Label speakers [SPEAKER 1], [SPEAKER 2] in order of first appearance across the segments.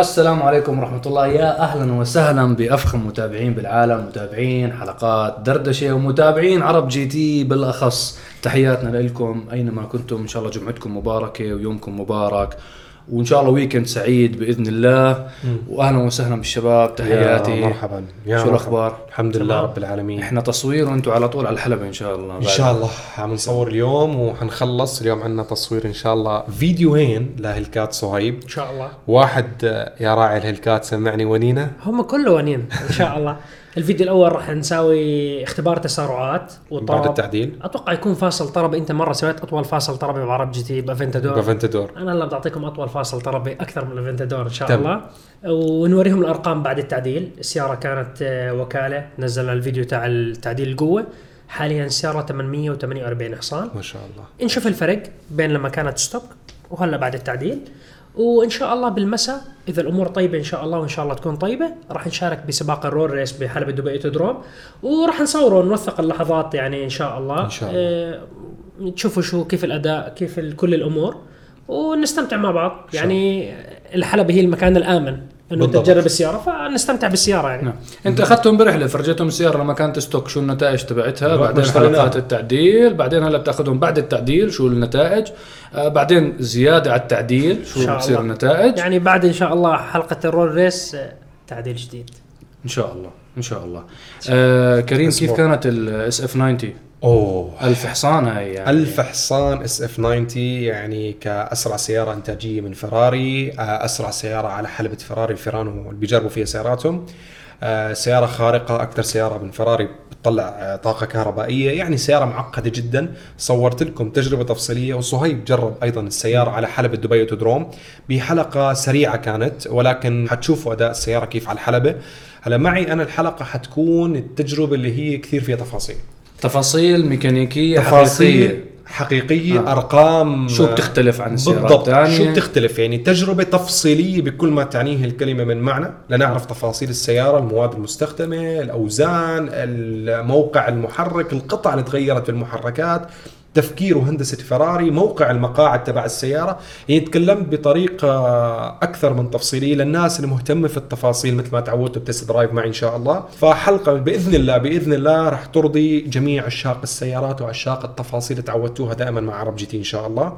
[SPEAKER 1] السلام عليكم ورحمة الله. يا أهلا وسهلا بأفخم متابعين بالعالم متابعين حلقات دردشة ومتابعين عرب GT بالأخص. تحياتنا لكم أينما كنتم. إن شاء الله جمعتكم مباركة ويومكم مبارك. وإن شاء الله weekend سعيد بإذن الله. وأهلا وسهلا بالشباب تحياتي.
[SPEAKER 2] يا مرحبا. يا
[SPEAKER 1] شو
[SPEAKER 2] مرحبا.
[SPEAKER 1] الأخبار؟
[SPEAKER 2] الحمد لله. رب العالمين.
[SPEAKER 1] إحنا تصوير وأنتم على طول على الحلبة إن شاء الله.
[SPEAKER 2] إن شاء الله. عم نصور اليوم وحنخلص. اليوم عندنا تصوير إن شاء الله. فيديوهين ل Hellcat صهيب.
[SPEAKER 3] إن شاء الله.
[SPEAKER 2] واحد آه، يا راعي ال Hellcat سمعني ونينة.
[SPEAKER 3] هم كله ونين إن شاء الله. الفيديو الأول راح نساوي اختبار تسارعات وطرب.
[SPEAKER 2] بعد التعديل
[SPEAKER 3] أتوقع يكون فاصل طرب. أنت مرة سويت أطول فاصل طربي بعرب GT ب Aventador.
[SPEAKER 2] ب
[SPEAKER 3] Aventador. أنا هلا بعطيكم أطول فاصل طربي أكثر من ال Aventador إن شاء
[SPEAKER 2] تم.
[SPEAKER 3] الله. ونوريهم الأرقام بعد التعديل. السيارة كانت آه، وكالة. نزلنا الفيديو تاع التعديل القوة. حاليا السيارة 848 حصان.
[SPEAKER 2] ما شاء الله.
[SPEAKER 3] نشوف الفرق بين لما كانت stock وهلأ بعد التعديل. وإن شاء الله بالمساء إذا الأمور طيبة إن شاء الله وإن شاء الله تكون طيبة راح نشارك بسباق ال roll race بحلبة دبي Autodrome وراح نصور ونوثق اللحظات يعني إن شاء الله.
[SPEAKER 2] إن شاء الله.
[SPEAKER 3] آه تشوفوا شو كيف الأداء كيف كل الأمور ونستمتع مع بعض. يعني الحلبة هي المكان الآمن. إنه
[SPEAKER 2] أنت.
[SPEAKER 3] تجرب السيارة فنستمتع بالسيارة يعني
[SPEAKER 1] نعم أنت أخذتهم برحلة فرجيتهم السيارة لما كانت stock شو النتائج تبعتها بعدين. حلقات التعديل بعدين هلا بتأخذهم بعد التعديل شو النتائج آه بعدين زيادة على التعديل شو
[SPEAKER 3] شاء
[SPEAKER 1] بتصير
[SPEAKER 3] الله.
[SPEAKER 1] النتائج
[SPEAKER 3] يعني بعد إن شاء الله حلقة ال roll race آه، تعديل جديد
[SPEAKER 1] إن شاء الله إن شاء الله آه كريم كيف. كانت ال SF 90
[SPEAKER 2] أوه.
[SPEAKER 1] ألف حصان هاي يعني.
[SPEAKER 2] ألف حصان SF 90 يعني كأسرع سيارة إنتاجية من فراري آه، أسرع سيارة على حلبة فراري الفيورانو اللي بيجربوا فيها سياراتهم. آه، سيارة خارقة أكثر سيارة من فراري بتطلع آه، طاقة كهربائية. يعني سيارة معقدة جدا. صورت لكم تجربة تفصيلية وصهيب جرب أيضا السيارة على حلبة دبي Autodrome. بحلقة سريعة كانت ولكن حتشوفوا أداء السيارة كيف على الحلبة. هلا معي أنا الحلقة حتكون التجربة اللي هي كثير فيها تفاصيل.
[SPEAKER 1] تفاصيل ميكانيكية
[SPEAKER 2] تفاصيل
[SPEAKER 1] حقيقية.
[SPEAKER 2] حقيقية
[SPEAKER 1] آه.
[SPEAKER 2] أرقام
[SPEAKER 1] شو بتختلف عن السيارات
[SPEAKER 2] بالضبط.
[SPEAKER 1] الثانية؟
[SPEAKER 2] شو بتختلف؟ يعني تجربة تفصيلية بكل ما تعنيه الكلمة من معنى. لنعرف تفاصيل السيارة المواد المستخدمة الأوزان الموقع المحرك القطع اللي تغيرت في المحركات. تفكير وهندسة فراري موقع المقاعد تبع السيارة يعني تكلمت بطريقة أكثر من تفصيلية للناس اللي مهتمة في التفاصيل مثل ما تعودتوا ب test drive معي إن شاء الله. فحلقة بإذن الله بإذن الله راح ترضي جميع عشاق السيارات وعشاق التفاصيل اللي تعودتوها دائما مع عرب GT إن شاء الله.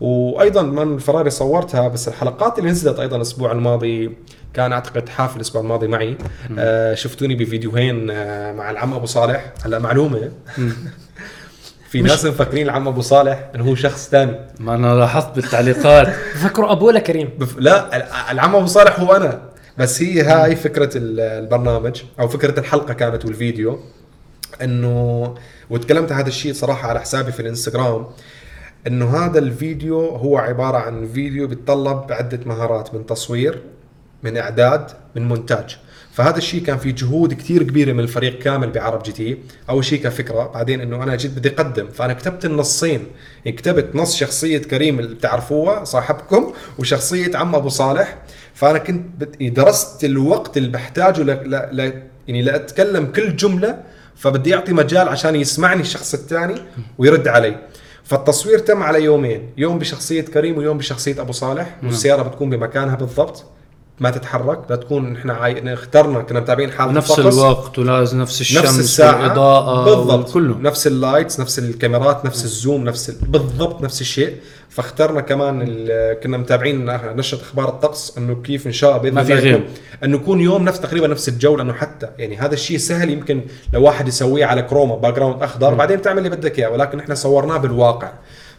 [SPEAKER 2] وأيضا من الفراري صورتها بس الحلقات اللي نزلت أيضا الأسبوع الماضي كان أعتقد حافل الأسبوع الماضي معي. آه شفتوني بفيديوهين آه مع العم أبو صالح. هلأ معلومة. في ناس مفكرين العم أبو صالح إنه هو شخص ثاني
[SPEAKER 1] ما أنا لاحظت بالتعليقات.
[SPEAKER 3] فكروا أبوه لكريم
[SPEAKER 2] بف... لا ال- العم أبو صالح هو أنا. بس هي هاي فكرة ال- البرنامج أو فكرة الحلقة كانت والفيديو إنه وتكلمت هذا الشيء صراحة على حسابي في الإنستغرام إنه هذا الفيديو هو عبارة عن فيديو بيتطلب عدة مهارات من تصوير من إعداد من مونتاج. فهذا الشيء كان في جهود كثير كبيرة من الفريق كامل بعرب GT. أول شيء كفكرة بعدين إنه أنا جيت بدي أقدم. فأنا كتبت النصين. يعني كتبت نص شخصية كريم اللي بتعرفوها صاحبكم وشخصية عم أبو صالح. فأنا كنت بت- درست الوقت اللي بحتاجه ل... ل... ل... يعني لأتكلم كل جملة. فبدي أعطي مجال عشان يسمعني الشخص الثاني ويرد علي. فالتصوير تم على يومين. يوم بشخصية كريم ويوم بشخصية أبو صالح والسيارة بتكون بمكانها بالضبط. ما تتحرك بتكون إحنا عاي... اخترنا كنا متابعين حالة
[SPEAKER 1] نفس
[SPEAKER 2] الطقس.
[SPEAKER 1] الوقت ولازم نفس الشمس
[SPEAKER 2] نفس الساعة.
[SPEAKER 1] والإضاءة
[SPEAKER 2] بالضبط.
[SPEAKER 1] كله
[SPEAKER 2] نفس ال lights نفس الكاميرات نفس ال zoom نفس ال... بالضبط نفس الشيء. فاخترنا كمان ال... كنا متابعين نشرة أخبار الطقس إنه كيف إن شاء الله باذن الله
[SPEAKER 1] إنه
[SPEAKER 2] يكون يوم نفس تقريبا نفس الجو لأنه حتى يعني هذا الشيء سهل يمكن لو واحد يسويه على chroma background اخضر بعدين بتعمل اللي بدك إياه. ولكن إحنا صورناه بالواقع.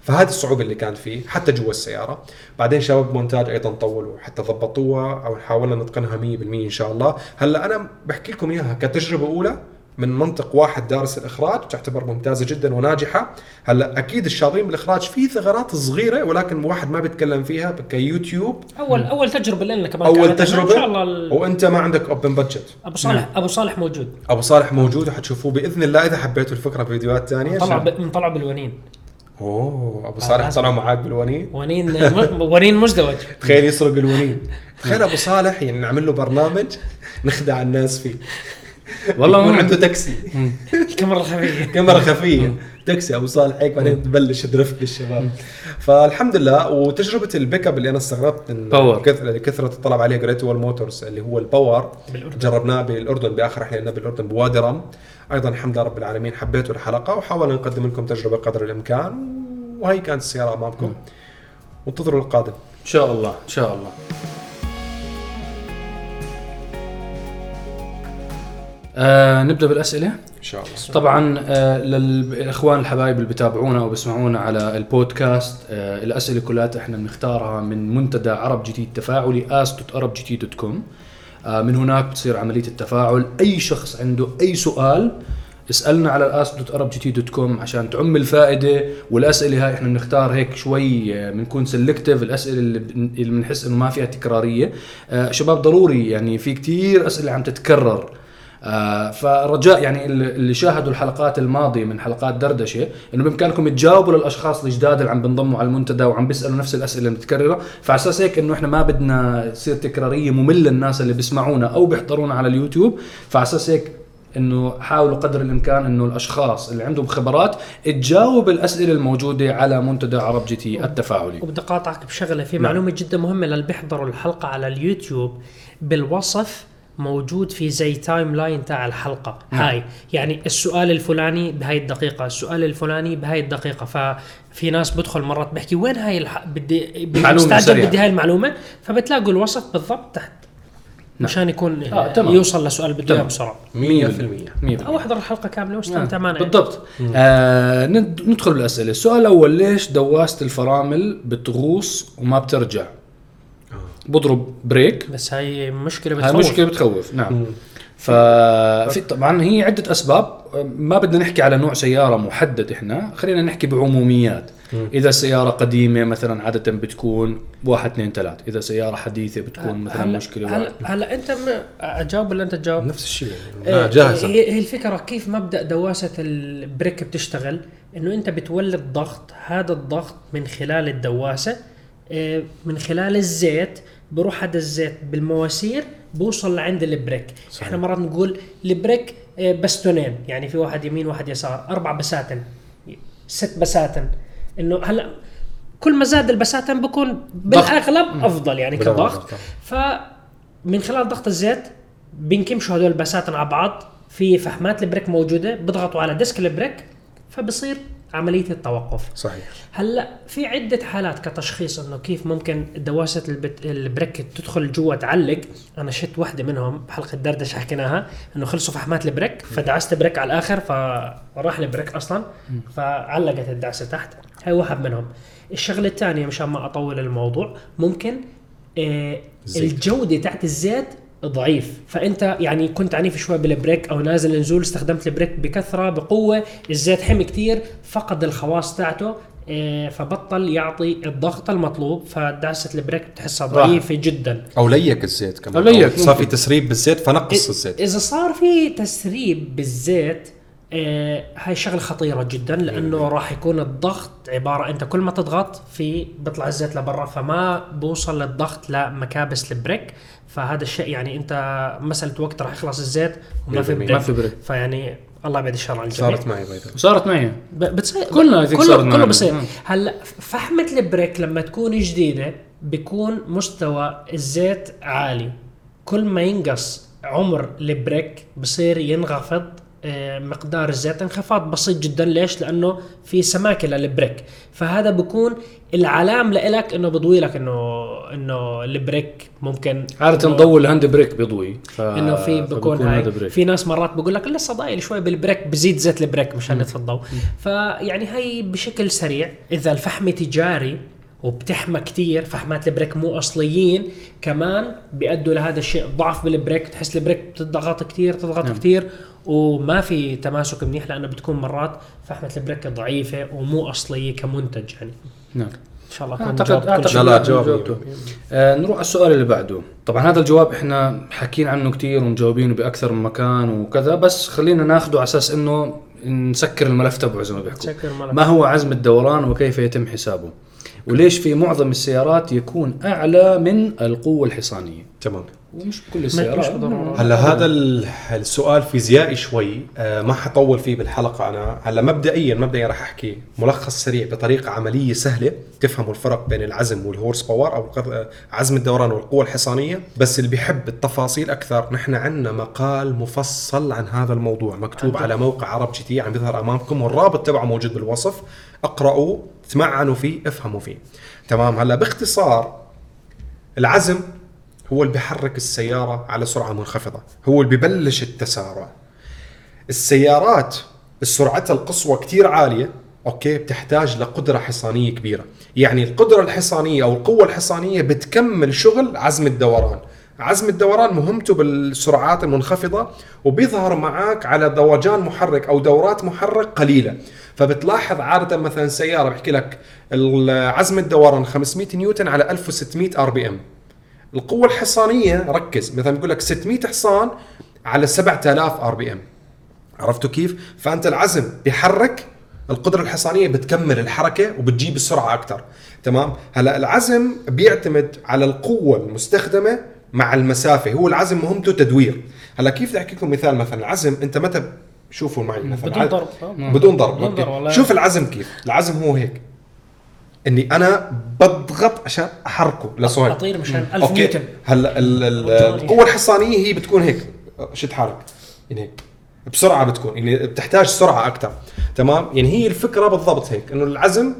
[SPEAKER 2] فهذه الصعوبة اللي كانت فيه حتى جوا السيارة. بعدين شباب مونتاج أيضا طولوا حتى ضبطوها أو حاولنا نتقنها 100% إن شاء الله. هلأ أنا بحكي لكم إياها كتجربة أولى من منطق واحد دارس الإخراج تعتبر ممتازة جدا وناجحة. هلأ أكيد الشاطرين بالإخراج في ثغرات صغيرة ولكن واحد ما بيتكلم فيها كيوتيوب.
[SPEAKER 3] اول أول تجربة لنا كمان
[SPEAKER 2] أول
[SPEAKER 3] كانت. إن شاء
[SPEAKER 2] تجربه
[SPEAKER 3] الله ال-
[SPEAKER 2] وأنت ما عندك open budget
[SPEAKER 3] أبو صالح أبو صالح موجود.
[SPEAKER 2] أبو صالح موجود وحتشوفوه بإذن الله إذا حبيتوا الفكرة بفيديوهات ثانية.
[SPEAKER 3] طلع ب... مطلع بالونين.
[SPEAKER 2] أوه أبو صالح
[SPEAKER 3] لازم.
[SPEAKER 2] طلع معاك بالونين؟
[SPEAKER 3] ونين ونين مزدوج.
[SPEAKER 2] تخيل يسرق الونين. تخيل أبو صالح يعني نعمل له برنامج نخدع الناس فيه.
[SPEAKER 1] والله
[SPEAKER 2] يكون. عنده تاكسي.
[SPEAKER 3] الكاميرا الخفيه
[SPEAKER 2] كاميرا خفية. تاكسي أبو صالح هيك بعدين تبلش درفت للشباب فالحمد لله وتجربة البيك أب اللي أنا استغربت من
[SPEAKER 1] باور.
[SPEAKER 2] كثرة الطلب عليه جريت وول موتورز اللي هو الباور. جربناه بالأردن بآخر رحله لنا بالأردن بوادي رم أيضا الحمد لله رب العالمين حبيته الحلقة وحاولنا نقدم لكم تجربة قدر الإمكان وهي كانت السيارة أمامكم. وانتظروا القادم.
[SPEAKER 1] إن شاء الله إن شاء الله. آه نبدأ بالأسئلة؟
[SPEAKER 2] إن شاء الله.
[SPEAKER 1] طبعا آه للاخوان الحبايب اللي بتابعونا أو بيسمعونا على البودكاست آه الأسئلة كلها إحنا بنختارها من منتدى عرب جديد التفاعلي as.arabgt.com آه من هناك بتصير عملية التفاعل. أي شخص عنده أي سؤال اسألنا على ask.arabgt.com عشان تعم الفائدة. والأسئلة هاي إحنا بنختار هيك شوي آه، بنكون selective الأسئلة اللي بن- اللي بنحس إنه ما فيها تكرارية. آه شباب ضروري يعني في كتير أسئلة عم تتكرر. آه فرجاء يعني اللي شاهدوا الحلقات الماضية من حلقات دردشة إنه بإمكانكم تجاوبوا للأشخاص الجداد اللي عم بنضموا على المنتدى وعم بيسألوا نفس الأسئلة المتكرره فعلى أساس هيك إنه إحنا ما بدنا تصير تكرارية مملة الناس اللي بيسمعونا أو بيحضرونا على اليوتيوب. فعلى أساس هيك إنه حاولوا قدر الإمكان إنه الأشخاص اللي عندهم خبرات تجاوب الأسئلة الموجودة على منتدى ArabGT التفاعلي.
[SPEAKER 3] وبدي أقاطعك بشغلة في
[SPEAKER 1] نعم.
[SPEAKER 3] معلومة جدا مهمة للي بيحضروا الحلقة على اليوتيوب. بالوصف موجود في زي timeline تاع الحلقة
[SPEAKER 1] نعم.
[SPEAKER 3] هاي يعني السؤال الفلاني بهاي الدقيقة السؤال الفلاني بهاي الدقيقة ففي ناس بدخل مرات بحكي وين هاي الح... بدي
[SPEAKER 1] سريعة.
[SPEAKER 3] بدي هاي المعلومة فبتلاقوا الوصف بالضبط تحت
[SPEAKER 1] نعم.
[SPEAKER 3] مشان يكون
[SPEAKER 1] آه، تمام.
[SPEAKER 3] يوصل لسؤال بده اياه. بسرعة
[SPEAKER 2] 100%
[SPEAKER 1] 100%
[SPEAKER 3] أو أحضر الحلقة كاملة واستمتع معنا يعني.
[SPEAKER 1] بالضبط آه ند- ندخل بالأسئلة السؤال الأول ليش دواسه الفرامل بتغوص وما بترجع بضرب بريك
[SPEAKER 3] بس هاي مشكلة
[SPEAKER 1] هاي
[SPEAKER 3] بتخوف.
[SPEAKER 1] مشكلة بتخوف نعم. ففي طبعا هي عدة أسباب. ما بدنا نحكي على نوع سيارة محدد إحنا خلينا نحكي بعموميات. إذا السياره قديمة مثلا عادة بتكون واحد اثنين ثلاث إذا سيارة حديثة بتكون مثلا
[SPEAKER 3] هلا
[SPEAKER 1] مشكلة
[SPEAKER 3] هلا هلا أنت أجاوب ولا أنت تجاوب؟
[SPEAKER 2] نفس الشيء
[SPEAKER 3] آه،
[SPEAKER 2] يعني جاهزة.
[SPEAKER 3] هي هي الفكرة كيف مبدأ دواسة ال brake بتشتغل؟ إنه أنت بتولد ضغط. هذا الضغط من خلال الدواسة من خلال الزيت بروح هذا الزيت بالمواسير بوصل لعند ال brake.
[SPEAKER 2] صحيح.
[SPEAKER 3] إحنا مرات نقول ال brake آه، بستونين يعني في واحد يمين واحد يسار. أربع بساتن. ست بساتن. إنه هلا كل ما زاد البساتن بكون بالأغلب أفضل يعني كضغط. فمن خلال ضغط الزيت بينكمشوا هدول البساتين على بعض. في فحمات ال brake موجودة بيضغطوا على disc ال brake فبصير عملية التوقف.
[SPEAKER 2] صحيح.
[SPEAKER 3] هلأ في عدة حالات كتشخيص إنه كيف ممكن دواسة البت... ال brake تدخل جوا تعلق. أنا شفت واحدة منهم بحلقة دردشة حكيناها إنه خلصوا فحمات ال brake فدعست brake على الآخر فراح ال brake أصلا فعلقت الدعسة تحت. هاي واحد منهم. الشغلة الثانية مشان ما أطول الموضوع ممكن آه. الجودة تاعت الزيت ضعيف فأنت يعني كنت عنيف شوي بال brake أو نازل نزول استخدمت ال brake بكثرة بقوة الزيت حمي كتير فقد الخواص تاعته آه، فبطل يعطي الضغط المطلوب فدعسه ال brake
[SPEAKER 1] بتحسها.
[SPEAKER 3] ضعيفة جدا
[SPEAKER 2] أو leak الزيت كمان
[SPEAKER 1] أو leak،
[SPEAKER 2] أو صار في. تسريب بالزيت فنقص الزيت
[SPEAKER 3] إذا صار في تسريب بالزيت هاي شغلة خطيرة جدا لأنه راح يكون الضغط عبارة أنت كل ما تضغط في بيطلع الزيت لبرا فما بوصل للضغط لمكابس ال brake. فهذا الشيء يعني أنت مسألة وقت راح يخلص الزيت وما في
[SPEAKER 2] 100%
[SPEAKER 3] brake
[SPEAKER 1] ما في brake.
[SPEAKER 3] فيعني الله يبعد الشر عن الجميع.
[SPEAKER 2] صارت معي بيضا
[SPEAKER 1] وصارت معي.
[SPEAKER 3] ب- بتصير
[SPEAKER 1] كلنا
[SPEAKER 3] كله,
[SPEAKER 1] صارت
[SPEAKER 3] كله. بصير.
[SPEAKER 1] مم.
[SPEAKER 3] هلأ فحمة ال brake لما تكون جديدة بيكون مستوى الزيت عالي. كل ما ينقص عمر ال brake بصير ينخفض آه، مقدار الزيت انخفاض بسيط جدا. ليش؟ لأنه في سماكة لل brake. فهذا بكون العلام لإلك إنه بضوي لك انه إنه ال brake ممكن
[SPEAKER 1] عادة
[SPEAKER 3] إنه-
[SPEAKER 1] ضوء ال hand brake بيضوي ف...
[SPEAKER 3] إنه في بكون هاي. في ناس مرات بقول لك لسه ضايل شوي بال brake بزيد زيت ال brake مشان يطفي الضوء فيعني هي بشكل سريع. إذا الفحم تجاري وبتحمى كتير فحمات ال brake مو أصليين كمان بيأدوا لهذا الشيء ضعف بال brake تحس ال brake بتضغط كتير تضغط
[SPEAKER 1] نعم.
[SPEAKER 3] كتير وما في تماسك منيح لأنه بتكون مرات فحمة ال brake ضعيفة ومو أصلية كمنتج يعني.
[SPEAKER 1] نعم.
[SPEAKER 3] إن شاء الله
[SPEAKER 1] اعتقد
[SPEAKER 3] أعتقد
[SPEAKER 2] لا،
[SPEAKER 1] لا
[SPEAKER 2] جواب
[SPEAKER 1] آه نروح على السؤال اللي بعده. طبعا هذا الجواب إحنا حاكين عنه كثير ومجاوبينه بأكثر من مكان وكذا بس خلينا ناخذه على أساس إنه نسكر الملف تبعه زي ما بيحكوا. ما هو عزم الدوران وكيف يتم حسابه؟ وليش في معظم السيارات يكون أعلى من القوة الحصانية؟
[SPEAKER 2] تمام.
[SPEAKER 1] ومش بكل
[SPEAKER 3] مش
[SPEAKER 1] السيارات.
[SPEAKER 2] هلا هذا ال- السؤال فيزيائي شوي. آه، ما حطول فيه بالحلقة أنا. هلا مبدئيا مبدئيا راح أحكي ملخص سريع بطريقة عملية سهلة. تفهموا الفرق بين العزم وال horse power أو آه، عزم الدوران والقوة الحصانية. بس اللي بيحب التفاصيل أكثر نحن عندنا مقال مفصل عن هذا الموضوع مكتوب على موقع ArabGT عم بيظهر أمامكم والرابط تبعه موجود بالوصف. اقرأوا تمعنوا فيه افهموا فيه. تمام؟ هلا باختصار العزم هو اللي بيحرك السيارة على سرعة منخفضة. هو اللي ببلش التسارع. السيارات سرعتها القصوى كتير عالية أوكي بتحتاج لقدرة حصانية كبيرة. يعني القدرة الحصانية أو القوة الحصانية بتكمل شغل عزم الدوران. عزم الدوران مهمته بالسرعات المنخفضة وبيظهر معك على ضوجان محرك أو دورات محرك قليلة. فبتلاحظ عادة مثلا سيارة بحكي لك عزم الدوران 500 نيوتن على 1600 RPM. القوة الحصانية ركز مثلا بيقول لك 600 حصان على 7000 RPM عرفتوا كيف؟ فأنت العزم بيحرك القدرة الحصانية بتكمل الحركة وبتجيب السرعة أكثر تمام؟ هلأ العزم بيعتمد على القوة المستخدمة مع المسافة هو العزم مهمته تدوير هلأ كيف بدي أحكي لكم مثال مثلا العزم أنت متى شوفوا معي مثلا
[SPEAKER 3] بدون ضرب آه.
[SPEAKER 2] بدون ضرب
[SPEAKER 3] بدون. ضرب.
[SPEAKER 2] شوف العزم كيف العزم هو هيك إني أنا بضغط عشان أحركه لصهيب
[SPEAKER 3] أطير مشان 1000
[SPEAKER 2] أوكي.
[SPEAKER 3] نيوتن
[SPEAKER 2] هلا ال- ال-
[SPEAKER 3] أوتوماتيك.
[SPEAKER 2] القوة الحصانية هي بتكون هيك. شد حالك. يعني هيك. بسرعة بتكون. يعني بتحتاج سرعة أكثر تمام؟ يعني هي الفكرة بالضبط هيك. إنه العزم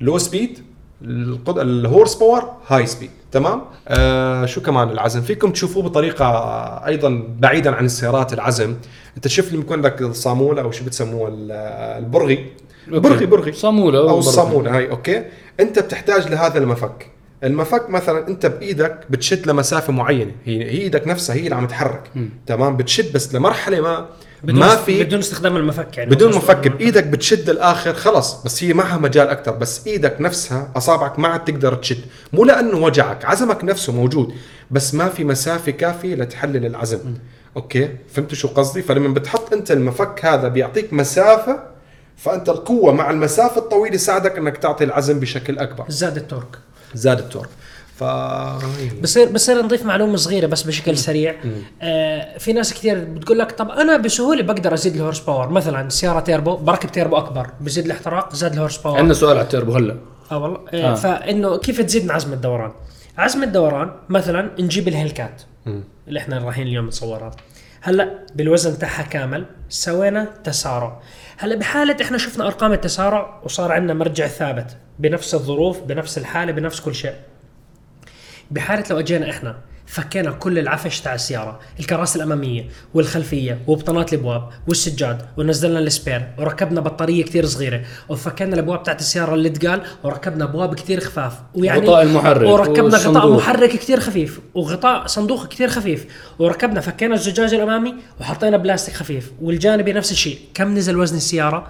[SPEAKER 2] لو سبيد القد... الهورس باور هاي سبيد تمام؟ آه شو كمان العزم؟ فيكم تشوفوه بطريقة أيضا بعيدا عن السيارات العزم. أنت شوف لما يكون لك الصامولة أو شو بتسموه ال- البرغي؟ برغي برغي.
[SPEAKER 1] صامولة أو.
[SPEAKER 2] الصاموله هاي. أوكي؟ انت بتحتاج لهذا المفك. المفك مثلا انت بإيدك بتشد لمسافه معينة. هي إيدك نفسها هي اللي عم تحرك. تمام؟ بتشد بس لمرحلة ما
[SPEAKER 3] بدون
[SPEAKER 2] ما في
[SPEAKER 3] بدون استخدام المفك يعني.
[SPEAKER 2] بدون مفك. بإيدك بتشد الآخر خلص. بس هي معها مجال أكثر بس إيدك نفسها أصابعك ما عاد تقدر تشد. مو لأنه وجعك عزمك نفسه موجود. بس ما في مسافة كافية لتحلل العزم. أوكي؟ فهمتوا شو قصدي؟ فلما بتحط أنت المفك هذا بيعطيك مسافة فأنت القوة مع المسافة الطويلة يساعدك إنك تعطي العزم بشكل أكبر.
[SPEAKER 3] زاد ال torque.
[SPEAKER 2] زاد ال torque. ف
[SPEAKER 3] بصير بصير نضيف معلومة صغيرة بس بشكل سريع. آه في ناس كثير بتقول لك طب أنا بسهولة بقدر أزيد ال horse power. مثلا سيارة تيربو بركب تيربو أكبر بزيد الاحتراق زاد ال horse power.
[SPEAKER 1] عندنا سؤال على التيربو هلا.
[SPEAKER 3] آه والله.
[SPEAKER 1] آه.
[SPEAKER 3] آه. فإنه كيف تزيد من عزم الدوران؟ عزم الدوران مثلا نجيب ال Hellcat اللي إحنا رايحين اليوم نصورها. هلا بالوزن تاعها كامل سوينا تسارع. هلا بحالة إحنا شفنا أرقام التسارع وصار عندنا مرجع ثابت بنفس الظروف بنفس الحالة بنفس كل شيء. بحالة لو أجينا إحنا فكينا كل العفش تاع السيارة الكراسي الأمامية والخلفية وبطانات الأبواب والسجاد ونزلنا ال spare وركبنا بطارية كثير صغيرة وفكينا الأبواب تاعت السيارة اللي تقال وركبنا أبواب كثير خفاف ويعني
[SPEAKER 1] غطاء المحرك
[SPEAKER 3] وركبنا غطاء. محرك كثير خفيف وغطاء صندوق كثير خفيف وركبنا فكينا الزجاج الأمامي وحطينا بلاستيك خفيف والجانبي نفس الشيء. كم نزل وزن السيارة؟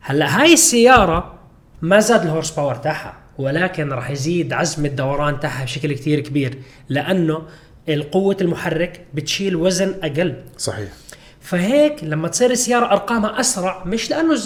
[SPEAKER 3] هلا هاي السيارة ما زاد ال horse power تاعها. ولكن راح يزيد عزم الدوران تاعها بشكل كثير كبير لأنه القوة المحرك بتشيل وزن أقل
[SPEAKER 2] صحيح
[SPEAKER 3] فهيك لما تصير السيارة أرقامها أسرع مش لأنه.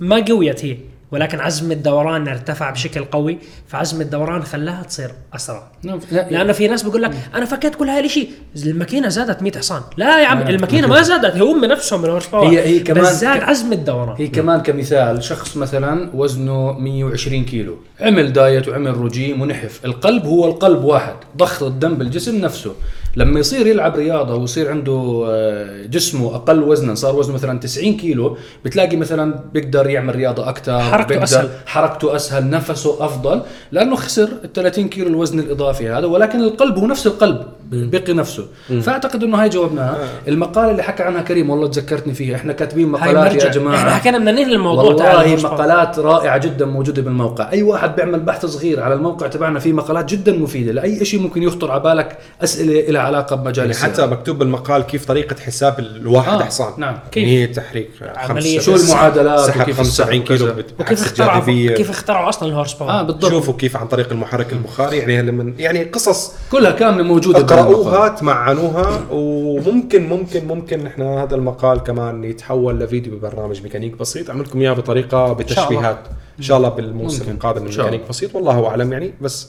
[SPEAKER 3] ما قويت هي ولكن عزم الدوران ارتفع بشكل قوي فعزم الدوران خلاها تصير أسرع.
[SPEAKER 1] نعم، لا
[SPEAKER 3] لأنه في ناس بيقول لك أنا فكيت كل هاي الشيء الماكينة زادت 100 حصان. لا يا عم الماكينة ما زادت هم نفسهم من
[SPEAKER 1] هي- هي كمان
[SPEAKER 3] بس زاد عزم الدوران.
[SPEAKER 1] هي كمان كمثال شخص مثلا وزنه 120 كيلو عمل دايت وعمل رجيم ونحف القلب هو القلب واحد ضخ الدم بالجسم نفسه. لما يصير يلعب رياضة ويصير عنده آه، جسمه أقل وزنا صار وزنه مثلا 90 كيلو بتلاقي مثلا بيقدر يعمل رياضة أكثر
[SPEAKER 3] حركته
[SPEAKER 1] بيقدر
[SPEAKER 3] أسهل.
[SPEAKER 1] حركته أسهل نفسه أفضل لأنه خسر ال 30 كيلو الوزن الإضافي هذا ولكن القلب هو نفس القلب بقي نفسه. فأعتقد أنه هاي جاوبناها المقالة اللي حكى عنها كريم والله تذكرتني فيها. إحنا كاتبين مقالات يا جماعة.
[SPEAKER 3] إحنا حكينا بدنا ننهي الموضوع
[SPEAKER 1] والله. مقالات رائعة جدا موجودة بالموقع. أي واحد بيعمل بحث صغير على الموقع تبعنا في مقالات جدا مفيدة. لأي شيء ممكن يخطر على بالك أسئلة لها علاقة بمجال
[SPEAKER 2] يعني حتى مكتوب بالمقال كيف طريقة حساب الواحد
[SPEAKER 1] آه،
[SPEAKER 2] حصان
[SPEAKER 1] نعم.
[SPEAKER 3] كيف؟
[SPEAKER 2] يعني هي تحريك
[SPEAKER 3] عملية
[SPEAKER 1] شو المعادلات
[SPEAKER 2] سحب
[SPEAKER 1] وكيف
[SPEAKER 2] 75
[SPEAKER 1] السحب
[SPEAKER 2] كيلو
[SPEAKER 3] وكيف اخترعوا. كيف اخترعوا أصلا ال horse power
[SPEAKER 1] آه بالضبط.
[SPEAKER 2] شوفوا كيف عن طريق المحرك البخاري يعني لما يعني قصص
[SPEAKER 1] كلها كاملة موجودة بالمقال.
[SPEAKER 2] تمعنوها وممكن ممكن ممكن إحنا هذا المقال كمان يتحول لفيديو ببرنامج ميكانيك بسيط. أعمل لكم إياه بطريقة بتشبيهات. إن شاء الله بالموسم. القادم من. ميكانيك بسيط. والله أعلم يعني بس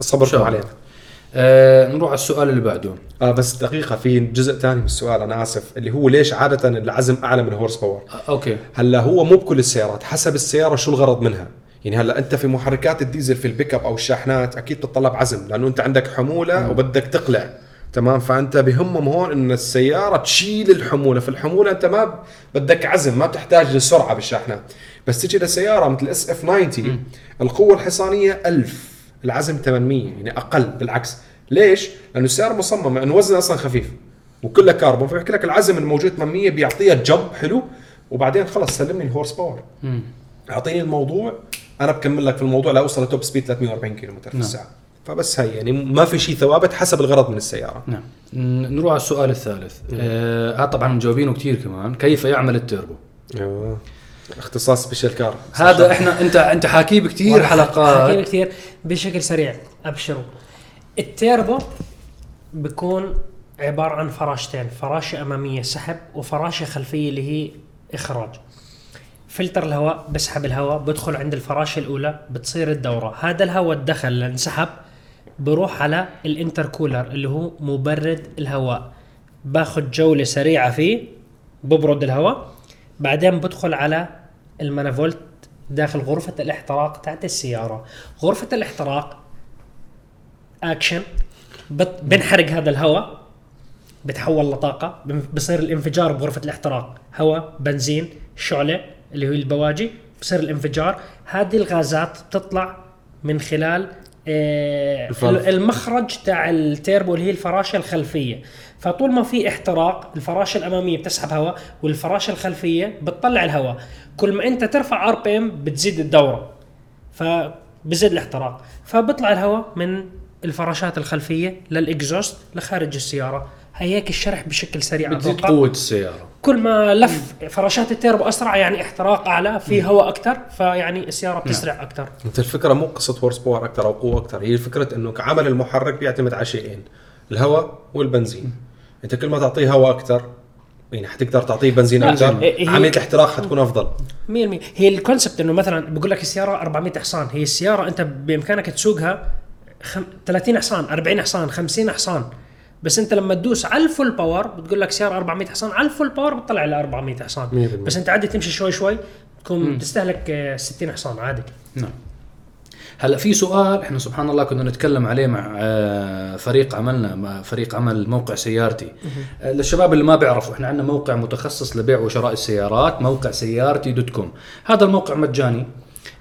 [SPEAKER 2] صبركم. علينا.
[SPEAKER 1] آه نروح على السؤال اللي بعده.
[SPEAKER 2] آه بس دقيقة في جزء ثاني من السؤال أنا آسف اللي هو ليش عادة العزم أعلى من ال horse power
[SPEAKER 1] آه أوكي.
[SPEAKER 2] هلا هو مو بكل السيارات حسب السيارة شو الغرض منها. يعني هلا انت في محركات الديزل في البيك اب أو الشاحنات أكيد بتطلب عزم لأنه انت عندك حمولة وبدك تقلع تمام؟ فانت بهمهم هون ان السيارة تشيل الحمولة في الحمولة انت ما بدك عزم ما بتحتاج للسرعه بالشاحنه بس تجي لسيارة مثل SF 90 القوة الحصانية 1000 العزم 800 يعني أقل بالعكس. ليش؟ لأنه السيارة مصممة انه وزنها أصلا خفيف وكلها كربون فبحكي لك العزم الموجود 800 بيعطيها jump حلو وبعدين خلص سلمني ال horse power
[SPEAKER 1] مم.
[SPEAKER 2] أعطيني الموضوع أنا بكمل لك في الموضوع لاوصل ل top speed 340 كيلو متر في
[SPEAKER 1] نعم.
[SPEAKER 2] الساعة. فبس هي يعني ما في شيء ثوابت حسب الغرض من السيارة.
[SPEAKER 1] نعم. ن- نروح على السؤال الثالث. آه هذا طبعا مجاوبينه كثير كمان. كيف يعمل التيربو؟
[SPEAKER 2] أيوه. اختصاص Special Car.
[SPEAKER 1] هذا إحنا انت أنت حاكيه بكثير حلقات.
[SPEAKER 3] كثير بشكل سريع أبشروا. التيربو بيكون عبارة عن فراشتين. فراشة أمامية سحب وفراشة خلفية اللي هي إخراج. فلتر الهواء بسحب الهواء بدخل عند الفراشه الأولى بتصير الدورة. هذا الهواء الدخل انسحب بروح على ال intercooler اللي هو مبرد الهواء. باخذ جولة سريعة فيه ببرد الهواء. بعدين بدخل على ال manifold داخل غرفة الاحتراق تحت السيارة. غرفة الاحتراق اكشن بنحرق هذا الهواء بتحول لطاقة بصير الانفجار بغرفة الاحتراق. هواء بنزين شعلة اللي هو البواجي بصير الانفجار. هذه الغازات بتطلع من خلال آه،. المخرج تاع التيربو اللي هي الفراشه الخلفيه. فطول ما في احتراق الفراشه الاماميه بتسحب هواء والفراشه الخلفيه بتطلع الهواء. كل ما انت ترفع RPM بتزيد الدوره فبزيد الاحتراق. فبيطلع الهواء من الفراشات الخلفيه لل exhaust لخارج السياره. هيك الشرح بشكل سريع.
[SPEAKER 1] بتزيد
[SPEAKER 3] أتوقع.
[SPEAKER 1] قوة السيارة.
[SPEAKER 3] كل ما لف فراشات التيربو اسرع يعني احتراق أعلى في هواء أكثر فيعني السيارة بتسرع أكثر
[SPEAKER 2] أنت الفكرة مو قصة horse power أكثر أو قوة أكثر هي فكره إنه عمل المحرك بيعتمد على شيئين الهواء والبنزين. أنت كل ما تعطيه هواء أكثر يعني حتقدر تعطيه بنزين
[SPEAKER 3] أكثر
[SPEAKER 2] عملية الاحتراق حتكون أفضل.
[SPEAKER 3] 100% هي ال concept إنه مثلا بقول لك السيارة 400 حصان هي السيارة أنت بإمكانك تسوقها خم... 30 حصان 40 حصان 50 حصان. بس انت لما تدوس على ال full power بتقول لك سياره 400 حصان على ال full power بتطلع على 400 حصان.
[SPEAKER 2] 100%.
[SPEAKER 3] بس انت عادي تمشي شوي شوي تكون بتستهلك آه، 60 حصان عادي.
[SPEAKER 1] نعم. هلا في سؤال إحنا سبحان الله كنا نتكلم عليه مع آه، فريق عملنا مع فريق عمل موقع سيارتي. آه، للشباب اللي ما بيعرفوا إحنا عندنا موقع متخصص لبيع وشراء السيارات موقع سيارتي dot com. هذا الموقع مجاني.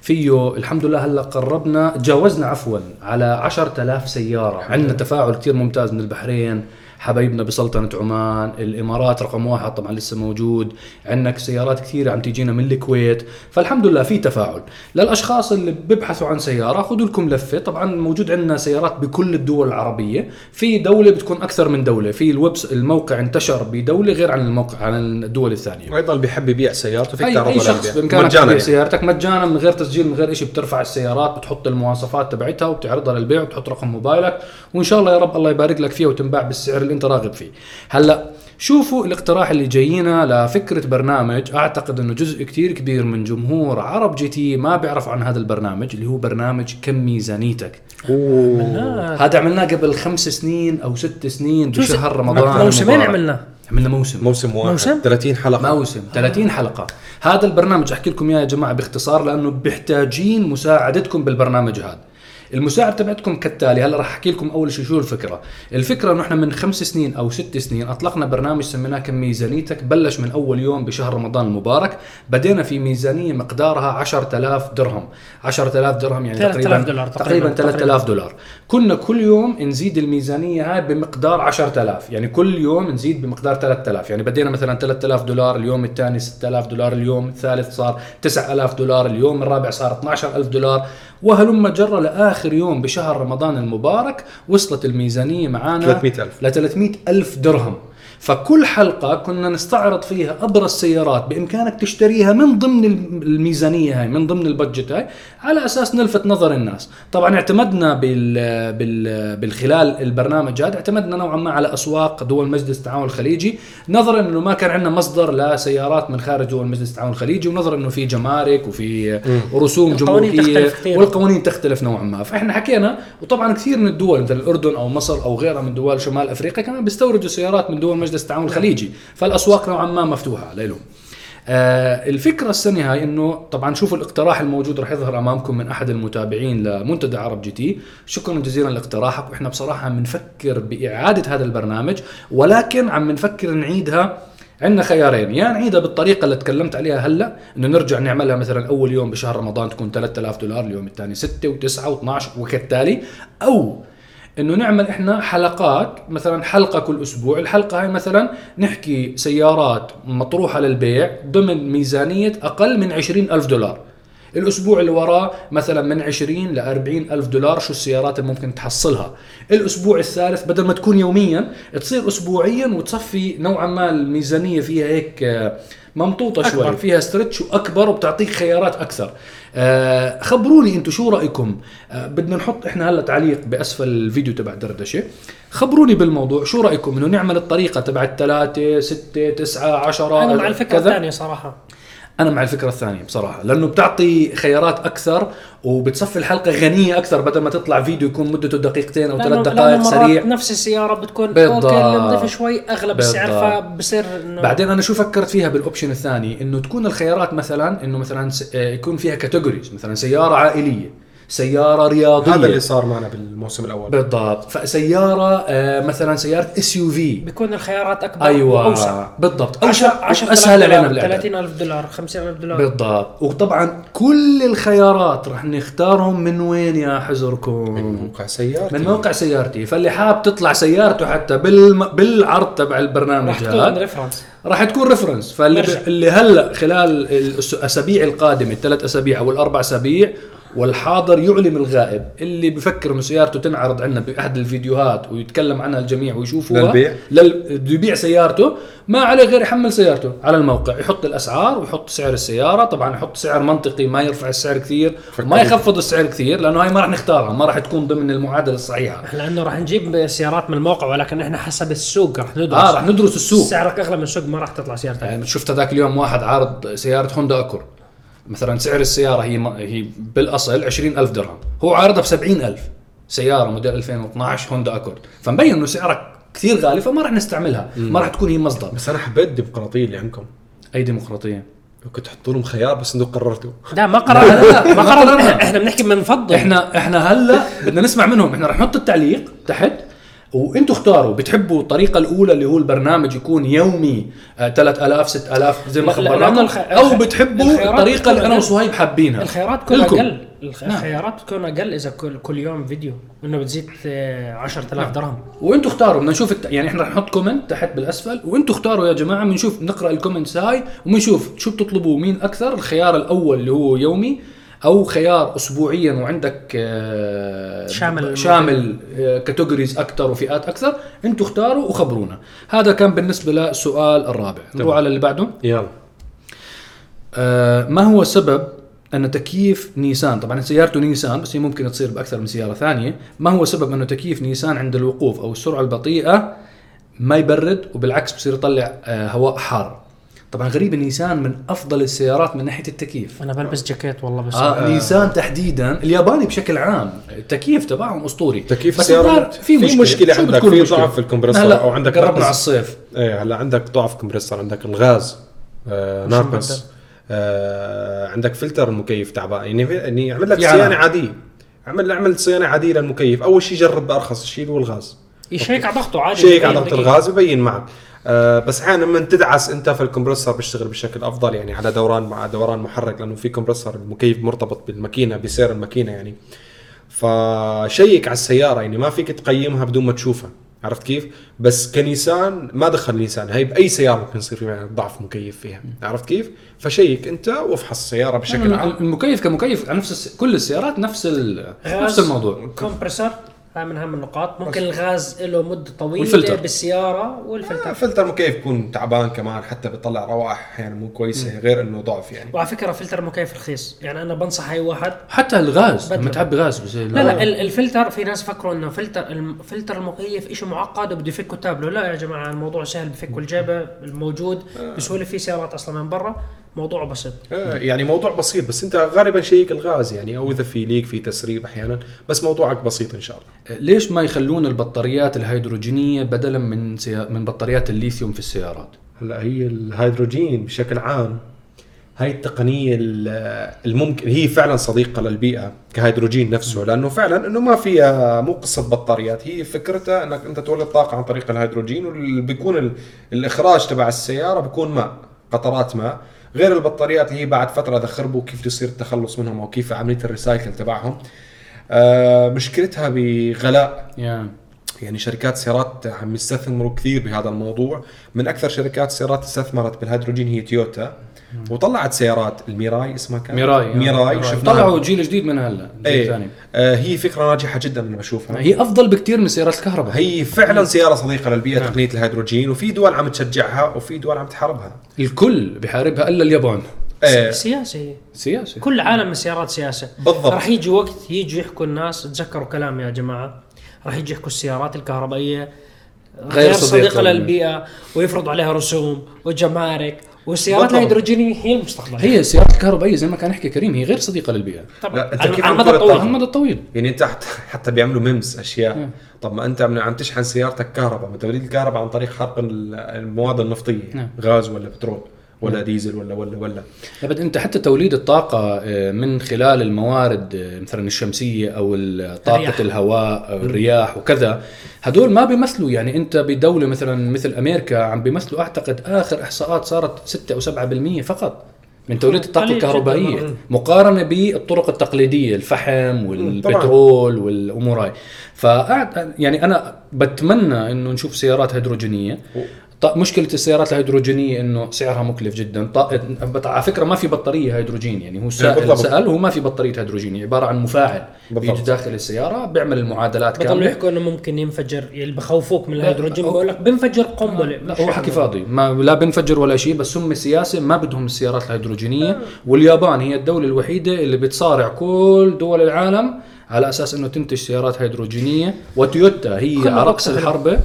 [SPEAKER 1] فيه. الحمد لله هلا قربنا تجاوزنا عفوا على 10000 سيارة. عندنا تفاعل كثير ممتاز من البحرين. حبايبنا بسلطنة عمان الإمارات رقم واحد طبعا لسه موجود عندك سيارات كثيرة عم تيجينا من الكويت فالحمد لله في تفاعل للأشخاص اللي بيبحثوا عن سيارة خذوا لكم لفة طبعا موجود عندنا سيارات بكل الدول العربية في دولة بتكون أكثر من دولة في الويب الموقع انتشر بدولة غير عن الموقع عن الدول الثانية
[SPEAKER 2] وأيضا بيحب يبيع سيارته فيك أي,
[SPEAKER 1] أي شخص
[SPEAKER 2] للبيع.
[SPEAKER 1] بإمكانك
[SPEAKER 2] مجانا
[SPEAKER 1] تبيع
[SPEAKER 2] يعني.
[SPEAKER 1] سيارتك مجانا من غير تسجيل من غير شيء بترفع السيارات بتحط المواصفات تبعتها وبتعرضها للبيع وبتحط رقم موبايلك وإن شاء الله يا رب الله يبارك لك فيها وتنباع بالسعر اللي انت راغب فيه. هلا شوفوا الاقتراح اللي جايينا لفكرة برنامج. أعتقد إنه جزء كتير كبير من جمهور عرب GT ما بيعرف عن هذا البرنامج اللي هو برنامج كم ميزانيتك.
[SPEAKER 3] آه.
[SPEAKER 1] هذا عملناه قبل خمس سنين أو ست سنين بشهر رمضان.
[SPEAKER 3] موسمين. عملناه؟
[SPEAKER 1] عملنا موسم.
[SPEAKER 2] موسم واحد.
[SPEAKER 3] موسم؟
[SPEAKER 2] 30 حلقة.
[SPEAKER 1] موسم. 30 حلقة. هذا البرنامج أحكي لكم إياه يا جماعة باختصار لأنه محتاجين مساعدتكم بالبرنامج هذا. المساعد تبعتكم كالتالي. هلا راح أحكي لكم أول شيء شو الفكرة؟ الفكرة إنه إحنا من خمس سنين أو ست سنين أطلقنا برنامج سميناه كم ميزانيتك بلش من أول يوم بشهر رمضان المبارك. بدينا في ميزانية مقدارها 10000 درهم. 10000 درهم يعني
[SPEAKER 3] 3000
[SPEAKER 1] تقريبا
[SPEAKER 3] دولار
[SPEAKER 1] تقريبا
[SPEAKER 3] تقريباً.
[SPEAKER 1] 3000 دولار. كنا كل يوم نزيد الميزانية هاي بمقدار 10000 يعني كل يوم نزيد بمقدار 3000 يعني بدينا مثلا 3000 دولار اليوم الثاني 6000 دولار اليوم الثالث صار 9000 دولار اليوم الرابع صار 12000 دولار. وهلم جرى لآخر يوم بشهر رمضان المبارك وصلت الميزانية معانا
[SPEAKER 2] 300,000.
[SPEAKER 1] ل 300 ألف درهم فكل حلقة كنا نستعرض فيها أبرز سيارات بإمكانك تشتريها من ضمن الم- الميزانية هاي من ضمن البادجت هاي على أساس نلفت نظر الناس. طبعا اعتمدنا بال بال بالخلال البرنامج هذا اعتمدنا نوعا ما على أسواق دول مجلس التعاون الخليجي نظرا إنه ما كان عندنا مصدر لسيارات من خارج دول مجلس التعاون الخليجي ونظرا إنه في جمارك وفي رسوم
[SPEAKER 3] كثير.
[SPEAKER 1] والقوانين تختلف نوعا ما. فإحنا حكينا وطبعا كثير من الدول مثل الأردن أو مصر أو غيرها من دول شمال أفريقيا كمان بيستوردوا سيارات من دول مجلس التعاون الخليجي. فالأسواق نوعا ما مفتوحة لهم آه الفكرة السنة هاي إنه طبعا شوفوا الاقتراح الموجود رح يظهر أمامكم من أحد المتابعين لمنتدى عرب GT. شكرا جزيلا لاقتراحك. وإحنا بصراحة عم نفكر بإعادة هذا البرنامج ولكن عم نفكر نعيدها عندنا خيارين. يا نعيدها بالطريقة اللي تكلمت عليها هلأ إنه نرجع نعملها مثلا أول يوم بشهر رمضان تكون 3000 دولار اليوم الثاني 6 و9 و12 وكالتالي. أو إنه نعمل إحنا حلقات مثلا حلقة كل أسبوع. الحلقة هاي مثلا نحكي سيارات مطروحة للبيع ضمن ميزانية أقل من 20 ألف دولار. الأسبوع اللي وراه مثلا من 20 ل 40 ألف دولار شو السيارات اللي ممكن تحصلها. الأسبوع الثالث بدل ما تكون يوميا تصير اسبوعيا وتصفي نوعا ما الميزانية فيها هيك آه، ممطوطة
[SPEAKER 3] أكبر.
[SPEAKER 1] شوي. فيها stretch وأكبر وبتعطيك خيارات أكثر. آه خبروني أنتم شو رأيكم؟ آه بدنا نحط إحنا هلا تعليق بأسفل الفيديو تبع دردشة. خبروني بالموضوع شو رأيكم؟ إنه نعمل الطريقة تبع الثلاثة ستة تسعة عشرة
[SPEAKER 3] أنا مع
[SPEAKER 1] الفكرة؟
[SPEAKER 3] الثانية صراحة.
[SPEAKER 1] أنا مع الفكرة الثانية بصراحة لأنه بتعطي خيارات أكثر وبتصفي الحلقة غنية أكثر بدل ما تطلع فيديو يكون مدته دقيقتين
[SPEAKER 3] أو
[SPEAKER 1] ثلاث دقائق سريع
[SPEAKER 3] نفس السيارة بتكون
[SPEAKER 1] بالضبط.
[SPEAKER 3] أوكي نضيف شوي أغلب السعر
[SPEAKER 1] بالضبط.
[SPEAKER 3] فبصير انه
[SPEAKER 1] بعدين أنا شو فكرت فيها بال option الثاني إنه تكون الخيارات مثلا إنه مثلا آه، يكون فيها categories مثلا سيارة عائلية سيارة رياضية.
[SPEAKER 2] هذا اللي صار معنا بالموسم الأول.
[SPEAKER 1] بالضبط. فسيارة آه، مثلا سيارة SUV
[SPEAKER 3] بيكون الخيارات أكبر
[SPEAKER 1] أيوه.
[SPEAKER 3] وأوسع.
[SPEAKER 1] بالضبط.
[SPEAKER 3] 10
[SPEAKER 1] أوسع
[SPEAKER 3] 10
[SPEAKER 1] اسهل علينا بالإعداد.
[SPEAKER 3] 30000 دولار 50000 دولار.
[SPEAKER 1] بالضبط. وطبعا كل الخيارات رح نختارهم من وين يا حزركم؟
[SPEAKER 2] موقع سيارتي.
[SPEAKER 1] من موقع سيارتي. فاللي حاب تطلع سيارته حتى بالم... بالعرض تبع البرنامج
[SPEAKER 3] راح تكون
[SPEAKER 1] هذا
[SPEAKER 3] reference
[SPEAKER 1] راح تكون reference فاللي. اللي هلأ خلال الأسابيع القادمة الثلاث أسابيع أو الأربع أسابيع والحاضر يعلم الغائب. اللي بفكر انه سيارته تنعرض عندنا بأحد الفيديوهات ويتكلم عنها الجميع ويشوفوها
[SPEAKER 2] للبيع؟
[SPEAKER 1] لل... بده يبيع سيارته ما عليه غير يحمل سيارته على الموقع. يحط الأسعار ويحط سعر السيارة. طبعا يحط سعر منطقي ما يرفع السعر كثير وما يخفض السعر كثير لأنه هاي ما راح نختارها ما راح تكون ضمن المعادلة الصحيحة.
[SPEAKER 3] لأنه راح نجيب سيارات من الموقع ولكن إحنا حسب السوق راح ندرس.
[SPEAKER 1] آه راح ندرس السوق.
[SPEAKER 3] سعرك أغلى من السوق ما راح تطلع سيارتك.
[SPEAKER 1] يعني شفت هذاك اليوم واحد عارض سيارة هوندا أكور مثلا سعر السيارة هي هي بالأصل 20000 درهم. هو عارضها ب 70000 سيارة موديل 2012 هوندا أكورد. فمبين إنه سعرها كثير غالي فما راح نستعملها. ما راح تكون هي مصدر.
[SPEAKER 2] بس أنا حبيت الديمقراطية اللي عندكم.
[SPEAKER 1] أي ديمقراطية؟
[SPEAKER 2] كنت تحطوا لهم خيار بس أنتم قررتوا.
[SPEAKER 3] لا ما قررنا.
[SPEAKER 1] لا،
[SPEAKER 3] ما قررنا. احنا- إحنا بنحكي بنفضل
[SPEAKER 1] إحنا إحنا هلأ بدنا نسمع منهم. إحنا رح نحط التعليق تحت. وأنتم اختاروا بتحبوا الطريقة الأولى اللي هو البرنامج يكون يومي آه 3000 6000 زي ما
[SPEAKER 3] الخ- أو
[SPEAKER 1] بتحبوا
[SPEAKER 3] الطريقة
[SPEAKER 1] اللي
[SPEAKER 3] أنا.
[SPEAKER 1] وصهيب حابينها.
[SPEAKER 3] الخيارات تكون. أقل. الخ-
[SPEAKER 1] نعم.
[SPEAKER 3] الخيارات تكون أقل إذا كل كل يوم فيديو إنه بتزيد آه، 10000 درهم.
[SPEAKER 1] وأنتم اختاروا بدنا نشوف الت... يعني إحنا رح نحط comment تحت بالأسفل. وأنتم اختاروا يا جماعة بنشوف نقرأ ال comments هاي وبنشوف شو بتطلبوا مين أكثر. الخيار الأول اللي هو يومي أو خيار اسبوعيا وعندك آه،
[SPEAKER 3] شامل
[SPEAKER 1] شامل categories أكثر وفئات أكثر أنتم اختاروا وخبرونا. هذا كان بالنسبة للسؤال الرابع. نروح على اللي بعده.
[SPEAKER 2] يلا.
[SPEAKER 1] آه، ما هو سبب أن تكييف نيسان؟ طبعا سيارته نيسان بس هي ممكن تصير بأكثر من سيارة ثانية. ما هو سبب انه تكييف نيسان عند الوقوف أو السرعة البطيئة؟ ما يبرد وبالعكس بصير يطلع آه، هواء حار. طبعا غريب نيسان من أفضل السيارات من ناحية التكييف.
[SPEAKER 3] أنا بلبس جاكيت والله بس
[SPEAKER 1] آه نيسان تحديدا الياباني بشكل عام التكييف تبعهم أسطوري.
[SPEAKER 2] تكييف
[SPEAKER 1] بس
[SPEAKER 2] السيارة
[SPEAKER 1] الظاهر في مشكلة,
[SPEAKER 2] مشكلة
[SPEAKER 1] شو
[SPEAKER 2] عندك، في؟ ضعف في الكمبرسور
[SPEAKER 1] هلا
[SPEAKER 2] أو عندك
[SPEAKER 1] قربنا. على الصيف.
[SPEAKER 2] إيه هلا عندك ضعف كمبرسور عندك الغاز آه ناقص؟ آه عندك فلتر المكيف تعبان يعني يعني يعمل لك
[SPEAKER 1] يعني.
[SPEAKER 2] صيانة عادية. عمل عمل صيانة عادية للمكيف. أول شيء جرب بأرخص شيء اللي هو الغاز.
[SPEAKER 3] يشيك على ضغطه؟ عادي
[SPEAKER 2] شيك على ضغط. الغاز ببين معك. آه بس أحيانا لما تدعس أنت فالكمبرسور بيشتغل بشكل أفضل يعني على دوران مع دوران محرك لأنه في كمبرسور المكيف مرتبط بالماكينة بسير الماكينة يعني ف check على السيارة يعني ما فيك تقيمها بدون ما تشوفها عرفت كيف؟ بس كنيسان ما دخل نيسان هي بأي سيارة ممكن يصير فيها ضعف مكيف فيها عرفت كيف؟ ف check أنت وافحص السيارة بشكل عام
[SPEAKER 1] المكيف كمكيف على نفس. كل السيارات نفس. نفس الموضوع
[SPEAKER 3] compressor هاي من أهم النقاط. ممكن الغاز له مدة طويلة
[SPEAKER 1] والفلتر.
[SPEAKER 3] بالسيارة والفلتر.
[SPEAKER 2] فلتر المكيف يكون تعبان كمان حتى بيطلع روائح أحيانا مو كويسة غير إنه ضعف يعني.
[SPEAKER 3] وعلى فكرة فلتر المكيف رخيص. يعني أنا بنصح أي واحد.
[SPEAKER 1] حتى الغاز. لما تعبي غاز بس
[SPEAKER 3] لا لا ال- الفلتر في ناس فكروا إنه فلتر الفلتر المكيف شيء معقد وبده يفكوا تابلو. لا يا جماعة الموضوع سهل بفكوا الجيبة الموجود بسهولة في سيارات أصلا من برا. موضوع بسيط.
[SPEAKER 2] آه، يعني موضوع بسيط بس انت غالبا check الغاز يعني أو إذا في leak في تسريب أحيانا بس موضوعك بسيط إن شاء الله.
[SPEAKER 1] ليش ما يخلون البطاريات الهيدروجينية بدلا من سيا... من بطاريات الليثيوم في السيارات؟
[SPEAKER 2] هلأ هي الهيدروجين بشكل عام هاي التقنية ال- الممكن هي فعلا صديقة للبيئة كهيدروجين نفسه لأنه فعلا أنه ما فيها مو قصة بطاريات هي فكرتها أنك أنت تولد طاقة عن طريق الهيدروجين واللي بيكون ال- الإخراج تبع السيارة بيكون ماء قطرات ماء. غير البطاريات اللي هي بعد فترة إذا خربوا كيف يصير التخلص منهم أو كيف عملية ال recycle تبعهم. آه مشكلتها بغلاء.
[SPEAKER 1] يا
[SPEAKER 2] يعني شركات سيارات عم يستثمروا كثير بهذا الموضوع. من أكثر شركات السيارات استثمرت بالهيدروجين هي تويوتا. وطلعت سيارات الميراي اسمها كان؟
[SPEAKER 1] ميراي
[SPEAKER 2] ميراي شفناها.
[SPEAKER 1] طلعوا جيل جديد من هلا إيه.
[SPEAKER 2] آه هي فكرة ناجحة جدا أنا بشوفها
[SPEAKER 1] هي أفضل بكثير من سيارات الكهرباء.
[SPEAKER 2] هي فعلا سيارة صديقة للبيئة
[SPEAKER 1] نعم.
[SPEAKER 2] تقنية الهيدروجين وفي دول عم تشجعها وفي دول عم تحاربها.
[SPEAKER 1] الكل بحاربها إلا اليابان.
[SPEAKER 2] إيه.
[SPEAKER 3] سياسه
[SPEAKER 1] سياسه
[SPEAKER 3] كل عالم السيارات سياسة.
[SPEAKER 2] بالضبط.
[SPEAKER 3] راح يجي وقت يجوا يحكوا الناس تذكروا كلامي يا جماعة راح يجي يحكوا السيارات الكهربائية. غير
[SPEAKER 1] صديقة
[SPEAKER 3] صديقة
[SPEAKER 1] لل-
[SPEAKER 3] للبيئة ويفرضوا عليها رسوم وجمارك. والسيارات. الهيدروجينية هي المستقبل.
[SPEAKER 1] هي السيارات الكهربائية زي ما كان يحكي كريم هي غير صديقة للبيئة.
[SPEAKER 3] طبعا. على المدى الطويل.
[SPEAKER 1] على المدى الطويل.
[SPEAKER 2] يعني أنت حتى, حتى بيعملوا memes أشياء.
[SPEAKER 1] مم.
[SPEAKER 2] طب ما أنت عم تشحن سيارتك كهرباء. ما توليد الكهرباء عن طريق حرق ال- المواد النفطية
[SPEAKER 1] نعم.
[SPEAKER 2] غاز ولا بترول. ولا ديزل ولا ولا ولا.
[SPEAKER 1] أبد أنت حتى توليد الطاقة آه، من خلال الموارد آه، مثلا الشمسية أو طاقه
[SPEAKER 3] الرياح.
[SPEAKER 1] الهواء أو الرياح وكذا. هدول ما بيمثلوا يعني أنت بدولة مثلا مثل أمريكا عم بيمثلوا أعتقد آخر إحصاءات صارت 6 أو 7% فقط من توليد الطاقة.
[SPEAKER 3] الكهربائية.
[SPEAKER 1] مقارنة بالطرق التقليدية الفحم والبترول والأمور هاي. فأعت... يعني أنا بتمنى إنه نشوف سيارات هيدروجينية. مشكلة السيارات الهيدروجينية إنه سعرها مكلف جدا. على فكرة ما في بطارية هيدروجين يعني هو
[SPEAKER 2] بالضبط.
[SPEAKER 1] سأل هو ما في بطارية هيدروجين عبارة عن مفاعل. بيجي داخل السيارة بيعمل المعادلات
[SPEAKER 3] بضلوا
[SPEAKER 1] كاملة.
[SPEAKER 3] يحكوا إنه ممكن ينفجر اللي بخوفوك من الهيدروجين. بقول لك بنفجر قنبلة
[SPEAKER 1] لا هو حكي فاضي. ما لا بنفجر ولا شيء بس هم سياسة ما بدهم السيارات الهيدروجينية. واليابان هي الدولة الوحيدة اللي بتصارع كل دول العالم على أساس إنه تنتج سيارات هيدروجينية. وتويوتا هي على راس
[SPEAKER 3] وقتها.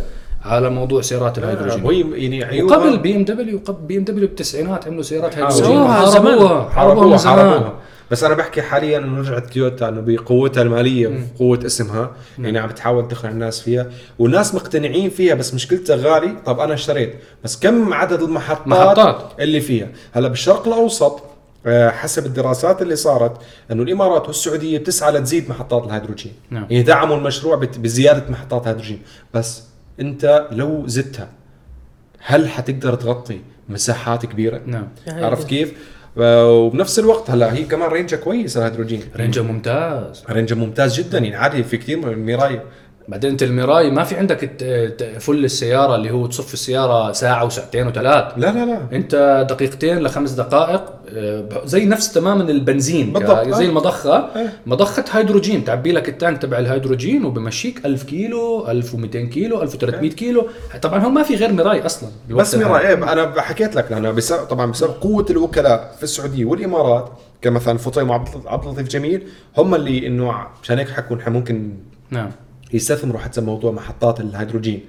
[SPEAKER 1] على موضوع سيارات الهيدروجين.
[SPEAKER 2] وهي يعني عيوبها
[SPEAKER 1] وقبل بي إم دبليو قبل بي إم دبليو بالتسعينات عملوا سيارات
[SPEAKER 2] حاربوها.
[SPEAKER 1] هيدروجين. حاربوها حاربوها
[SPEAKER 2] حاربوها بس أنا بحكي حاليا إنه رجعت تويوتا إنه بقوتها المالية وقوه اسمها يعني عم بتحاول تدخل الناس فيها. والناس مقتنعين فيها بس مشكلتها غالي. طب أنا اشتريت. بس كم عدد المحطات
[SPEAKER 1] محطات.
[SPEAKER 2] اللي فيها؟ هلأ بالشرق الأوسط آه، حسب الدراسات اللي صارت إنه الإمارات والسعودية بتسعى لتزيد محطات الهيدروجين.
[SPEAKER 1] نعم.
[SPEAKER 2] يعني دعموا المشروع بزيادة محطات الهيدروجين بس انت لو زدتها هل حتقدر تغطي مساحات كبيرة؟
[SPEAKER 1] نعم.
[SPEAKER 2] عرفت كيف؟ آه، وبنفس الوقت هلا هي كمان range ها كويس الهيدروجين.
[SPEAKER 1] range ها ممتاز.
[SPEAKER 2] range ها ممتاز جدا يعني عادي في كثير من الميراي
[SPEAKER 1] بعدين انت الميراي ما في عندك فل السيارة اللي هو تصف السيارة ساعة وساعتين وثلاث
[SPEAKER 2] لا لا لا
[SPEAKER 1] انت دقيقتين لخمس دقائق آه، زي نفس تماما البنزين
[SPEAKER 2] بالضبط.
[SPEAKER 1] ك- زي
[SPEAKER 2] آه.
[SPEAKER 1] المضخة
[SPEAKER 2] آه.
[SPEAKER 1] مضخة هيدروجين تعبي لك ال tank تبع الهيدروجين وبمشيك 1000 كيلو 1200 كيلو 1300 كيلو طبعا هو ما في غير مراي أصلا
[SPEAKER 2] بس. ميراي إيه أنا حكيت لك لأنه بسبب طبعا بسبب قوة الوكلاء في السعودية والإمارات كمثلا فطيم وعبد عبد اللطيف جميل هم اللي إنه مشان هيك حكوا نحن ممكن
[SPEAKER 1] نعم
[SPEAKER 2] يستثمروا حتى موضوع محطات الهيدروجين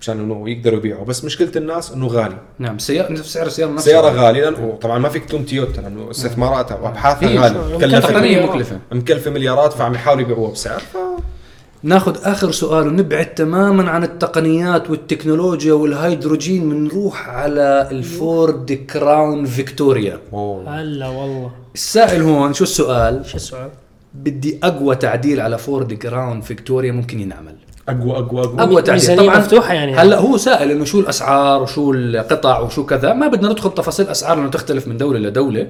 [SPEAKER 2] مشان إنه يقدروا يبيعوا. بس مشكلة الناس إنه غالي.
[SPEAKER 1] نعم نفس سعر السياره نفسها
[SPEAKER 2] سيارة غالية لأنه طبعا ما فيك تلوم تويوتا لأنه استثماراتها وابحاثها
[SPEAKER 1] هي
[SPEAKER 3] غالية.
[SPEAKER 2] مكلفة.
[SPEAKER 3] مكلفة.
[SPEAKER 1] تقنيه
[SPEAKER 3] مليارات.
[SPEAKER 1] مكلفة.
[SPEAKER 2] مكلفة مليارات فعم يحاولوا يبيعوها بسعر ف...
[SPEAKER 1] ناخذ آخر سؤال ونبعد تماما عن التقنيات والتكنولوجيا والهيدروجين. بنروح على الفورد كراون فيكتوريا.
[SPEAKER 3] هلا والله.
[SPEAKER 1] السائل هون شو السؤال؟
[SPEAKER 3] شو السؤال؟
[SPEAKER 1] بدي أقوى تعديل على فورد كراون فيكتوريا ممكن ينعمل.
[SPEAKER 2] أقوى أقوى أقوى.
[SPEAKER 1] أقوى تعديل.
[SPEAKER 3] ميزانية مفتوحة يعني.
[SPEAKER 1] هلأ هو سائل إنه شو الأسعار وشو القطع وشو كذا. ما بدنا ندخل تفاصيل أسعار لأنه تختلف من دولة لدولة.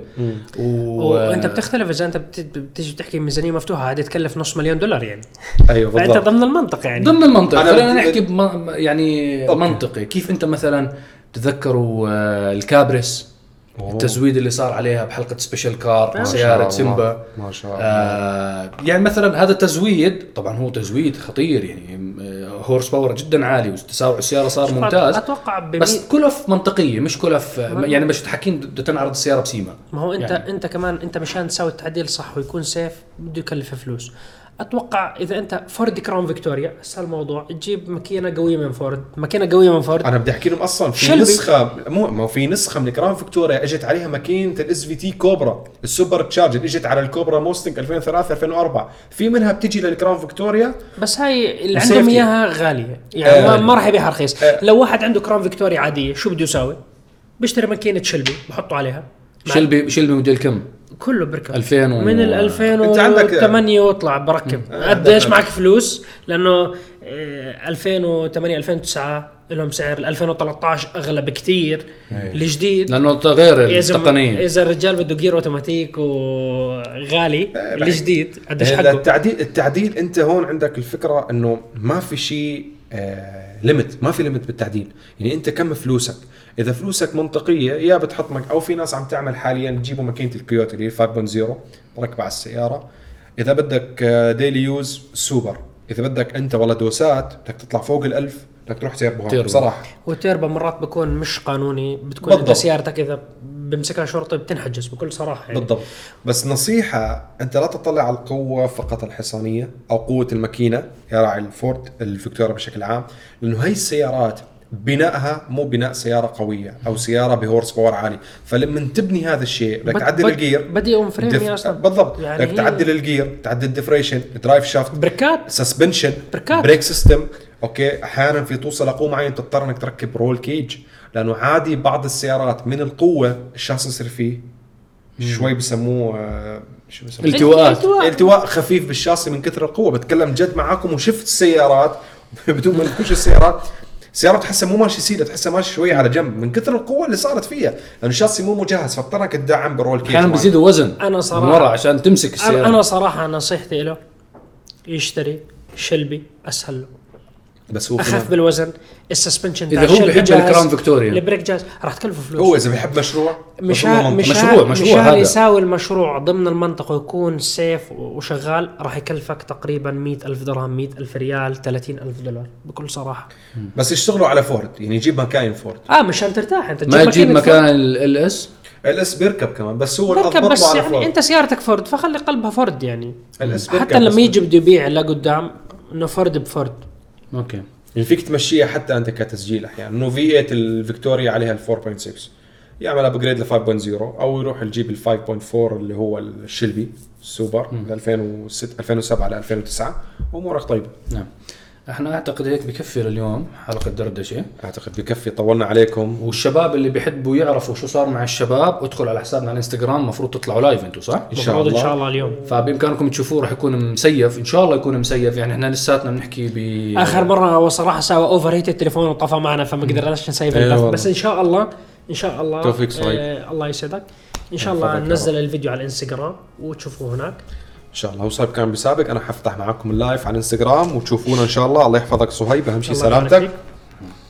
[SPEAKER 1] و...
[SPEAKER 3] وأنت بتختلف إذا أنت بت- بتيجي بتحكي ميزانية مفتوحة هذه تكلف نص مليون دولار يعني.
[SPEAKER 2] أيوه
[SPEAKER 3] فأنت
[SPEAKER 2] بالضبط.
[SPEAKER 3] ضمن المنطق يعني.
[SPEAKER 1] ضمن المنطق.
[SPEAKER 2] أنا
[SPEAKER 1] خلينا
[SPEAKER 2] بدي-
[SPEAKER 1] نحكي بم... يعني
[SPEAKER 2] okay.
[SPEAKER 1] منطقي. كيف أنت مثلا تذكروا آه، الكابريس
[SPEAKER 2] أوه.
[SPEAKER 1] التزويد اللي صار عليها
[SPEAKER 3] بحلقة
[SPEAKER 2] special
[SPEAKER 1] car
[SPEAKER 2] سيارة.
[SPEAKER 1] سيمبا
[SPEAKER 2] ما شاء الله
[SPEAKER 1] آه يعني مثلا هذا التزويد طبعا هو تزويد خطير يعني آه، horse power جدا عالي وتسارع السيارة صار ممتاز
[SPEAKER 3] أتوقع بمي...
[SPEAKER 1] بس كلف منطقية مش كلف يعني مش حاكين بدها تنعرض السيارة بسيما
[SPEAKER 3] ما هو انت
[SPEAKER 1] يعني.
[SPEAKER 3] أنت كمان أنت مشان تسوي التعديل صح ويكون safe بده يكلف فلوس أتوقع إذا أنت فورد كراون فيكتوريا هسه الموضوع تجيب ماكينة قوية من فورد ماكينة قوية من فورد
[SPEAKER 2] أنا بدي أحكي لهم أصلا في
[SPEAKER 3] شلبي.
[SPEAKER 2] نسخة مو ما في نسخة من كراون فيكتوريا إجت عليها ماكينة ال SVT كوبرا ال supercharge اللي إجت على الكوبرا موستنج 2003 2004 في منها بتجي للكراون فيكتوريا
[SPEAKER 3] بس هاي اللي. عندهم إياها غالية يعني
[SPEAKER 2] آه.
[SPEAKER 3] ما, ما راح يبيعها رخيص
[SPEAKER 2] آه.
[SPEAKER 3] لو واحد عنده كراون فيكتوريا عادية شو بده يساوي بيشتري ماكينة شلبي بحطه عليها
[SPEAKER 1] شلبي شلبي موديل كم؟
[SPEAKER 3] كله بركب.
[SPEAKER 1] 2000 و-
[SPEAKER 3] من ال 2008
[SPEAKER 2] أنت عندك-
[SPEAKER 3] وأطلع بركب.
[SPEAKER 2] آه،
[SPEAKER 3] قديش معك فلوس؟ لأنه آه، 2008 2009 لهم سعر. ال 2013 أغلى بكثير
[SPEAKER 2] إيه.
[SPEAKER 3] الجديد
[SPEAKER 1] لأنه غير التقنية.
[SPEAKER 3] إذا الرجال بده gear automatic وغالي
[SPEAKER 2] إيه،
[SPEAKER 3] الجديد قديش
[SPEAKER 2] لا،
[SPEAKER 3] حقه.
[SPEAKER 2] التعديل التعديل أنت هون عندك الفكرة إنه ما في شيء آه limit ما في limit بالتعديل. يعني انت كم فلوسك؟ إذا فلوسك منطقية يا بتحط مك أو في ناس عم تعمل حاليا تجيبوا ماكينة الكويوت اللي هي 5.0 ركبها على السيارة. إذا بدك daily use super إذا بدك أنت والله دوسات بدك تطلع فوق الألف بدك تروح تيربو. بصراحة.
[SPEAKER 3] والتيربا مرات بكون مش قانوني بتكون أنت
[SPEAKER 2] بالضبط.
[SPEAKER 3] سيارتك إذا بمسكها شرطي بتنحجز بكل صراحة يعني.
[SPEAKER 2] بالضبط. بس نصيحة أنت لا تطلع على القوة فقط الحصانية أو قوة الماكينة يا راعي الفورد الفيكتوريا بشكل عام لأنه هاي السيارات بنائها مو بناء سيارة قوية أو سيارة ب horse power عالي. فلما تبني هذا الشيء بدك
[SPEAKER 3] بد-
[SPEAKER 2] تعدل
[SPEAKER 3] بد-
[SPEAKER 2] ال
[SPEAKER 3] gear body on
[SPEAKER 2] frame diff-
[SPEAKER 3] هي أصلا.
[SPEAKER 2] بالضبط.
[SPEAKER 3] يعني
[SPEAKER 2] بدك
[SPEAKER 3] هي-
[SPEAKER 2] تعدل ال gear تعدل ال differential drive
[SPEAKER 3] shaft
[SPEAKER 2] بريكات
[SPEAKER 3] suspension
[SPEAKER 2] بريكات. brake system okay أحيانا في توصل لقوة معينة تضطر إنك تركب roll cage. لأنه عادي بعض السيارات من القوة الشخص يصير فيه. شوي بسموه آه، شو بسموه؟
[SPEAKER 1] التواءات.
[SPEAKER 3] التواء.
[SPEAKER 2] التواء خفيف بالشاصي من كثر القوة. بتكلم جد معاكم وشفت السيارات. بدون ما نخش السيارات. سيارة تحسها مو ماشي سيدة تحسها ماشي شوي على جنب. من كثر القوة اللي صارت فيها. لأنه الشاصي مو مجهز. فاضطر أنك تدعم ب roll
[SPEAKER 1] أحيانا
[SPEAKER 2] معين.
[SPEAKER 1] بيزيدوا وزن
[SPEAKER 3] أنا صراحة-
[SPEAKER 1] من ورا عشان تمسك
[SPEAKER 3] أنا
[SPEAKER 1] السيارة.
[SPEAKER 3] أنا صراحة نصيحتي له يشتري شلبي أسهل له.
[SPEAKER 2] بس هو
[SPEAKER 3] أخف
[SPEAKER 2] كمان-
[SPEAKER 3] بالوزن ال
[SPEAKER 1] suspension
[SPEAKER 3] تاع
[SPEAKER 1] هو بيحب الكراون فيكتوريا.
[SPEAKER 3] ال brake جاهز راح تكلفه فلوس
[SPEAKER 2] هو إذا بيحب مشروع منطقي.
[SPEAKER 3] مشان
[SPEAKER 1] مشروع- مشروع
[SPEAKER 3] مشان
[SPEAKER 1] هذا.
[SPEAKER 3] يساوي المشروع ضمن المنطق ويكون safe وشغال راح يكلفك تقريبا مئة ألف درهم مئة ألف ريال ثلاثين ألف دولار بكل صراحة
[SPEAKER 2] بس يشتغلوا على فورد يعني يجيب مكاين فورد
[SPEAKER 3] آه مشان ترتاح أنت
[SPEAKER 1] ما تجيب
[SPEAKER 3] ماكينة
[SPEAKER 1] مكان ال إس
[SPEAKER 2] الاس بيركب كمان بس هو الأضبط
[SPEAKER 3] بس يعني
[SPEAKER 2] فورد.
[SPEAKER 3] أنت سيارتك فورد فخلي قلبها فورد يعني
[SPEAKER 2] ال LS بيركب
[SPEAKER 3] حتى
[SPEAKER 2] بس
[SPEAKER 3] لما يجي بده يبيع لقدام إنه فورد بفورد
[SPEAKER 1] okay.
[SPEAKER 2] يعني فيك تمشيها حتى أنت كتسجيل أحيانا. إنه V8 الفيكتوريا عليها ال 4.6 يعمل upgrade ل 5.0 أو يروح يجيب ال 5.4 اللي هو الشلبي السوبر ل 2006 2007 ل 2009 وامورك طيبة.
[SPEAKER 1] نعم. إحنا أعتقد هيك بكفي لليوم حلقة دردشة.
[SPEAKER 2] أعتقد بكفي طولنا عليكم.
[SPEAKER 1] والشباب اللي بيحبوا يعرفوا شو صار مع الشباب ادخلوا على حسابنا على الانستغرام المفروض تطلعوا live أنتم صح؟
[SPEAKER 2] إن شاء
[SPEAKER 3] مفروض إن شاء
[SPEAKER 2] الله
[SPEAKER 3] الله اليوم.
[SPEAKER 1] فبإمكانكم تشوفوه راح يكون مسيف. إن شاء الله يكون مسيف. يعني إحنا لساتنا بنحكي ب
[SPEAKER 3] آخر مرة هو صراحة سوى overheat التليفون وطفى معنا فما قدرناش نسيف
[SPEAKER 2] والله.
[SPEAKER 3] بس إن شاء الله إن شاء الله
[SPEAKER 2] توفيق صهيب.
[SPEAKER 3] آه الله يسعدك. إن شاء الله ننزل الفيديو على الانستغرام وتشوفوه هناك.
[SPEAKER 2] شاء الله. هو صهيب كان بيسابق أنا حفتح معاكم ال live على الانستغرام وتشوفونا إن شاء الله. الله يحفظك صهيب أهم شيء سلامتك.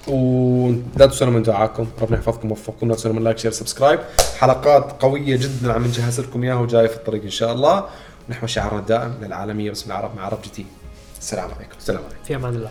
[SPEAKER 2] ولا تنسوا من دعاءكم ربنا يحفظكم ويوفقكم. لا تنسوا من like share subscribe. حلقات قوية جدا عم نجهز لكم إياها وجاية في الطريق إن شاء الله. ونحو شعارنا الدائم للعالمية باسم العرب مع عرب جي تي. السلام عليكم. السلام عليكم.
[SPEAKER 3] في أمان الله.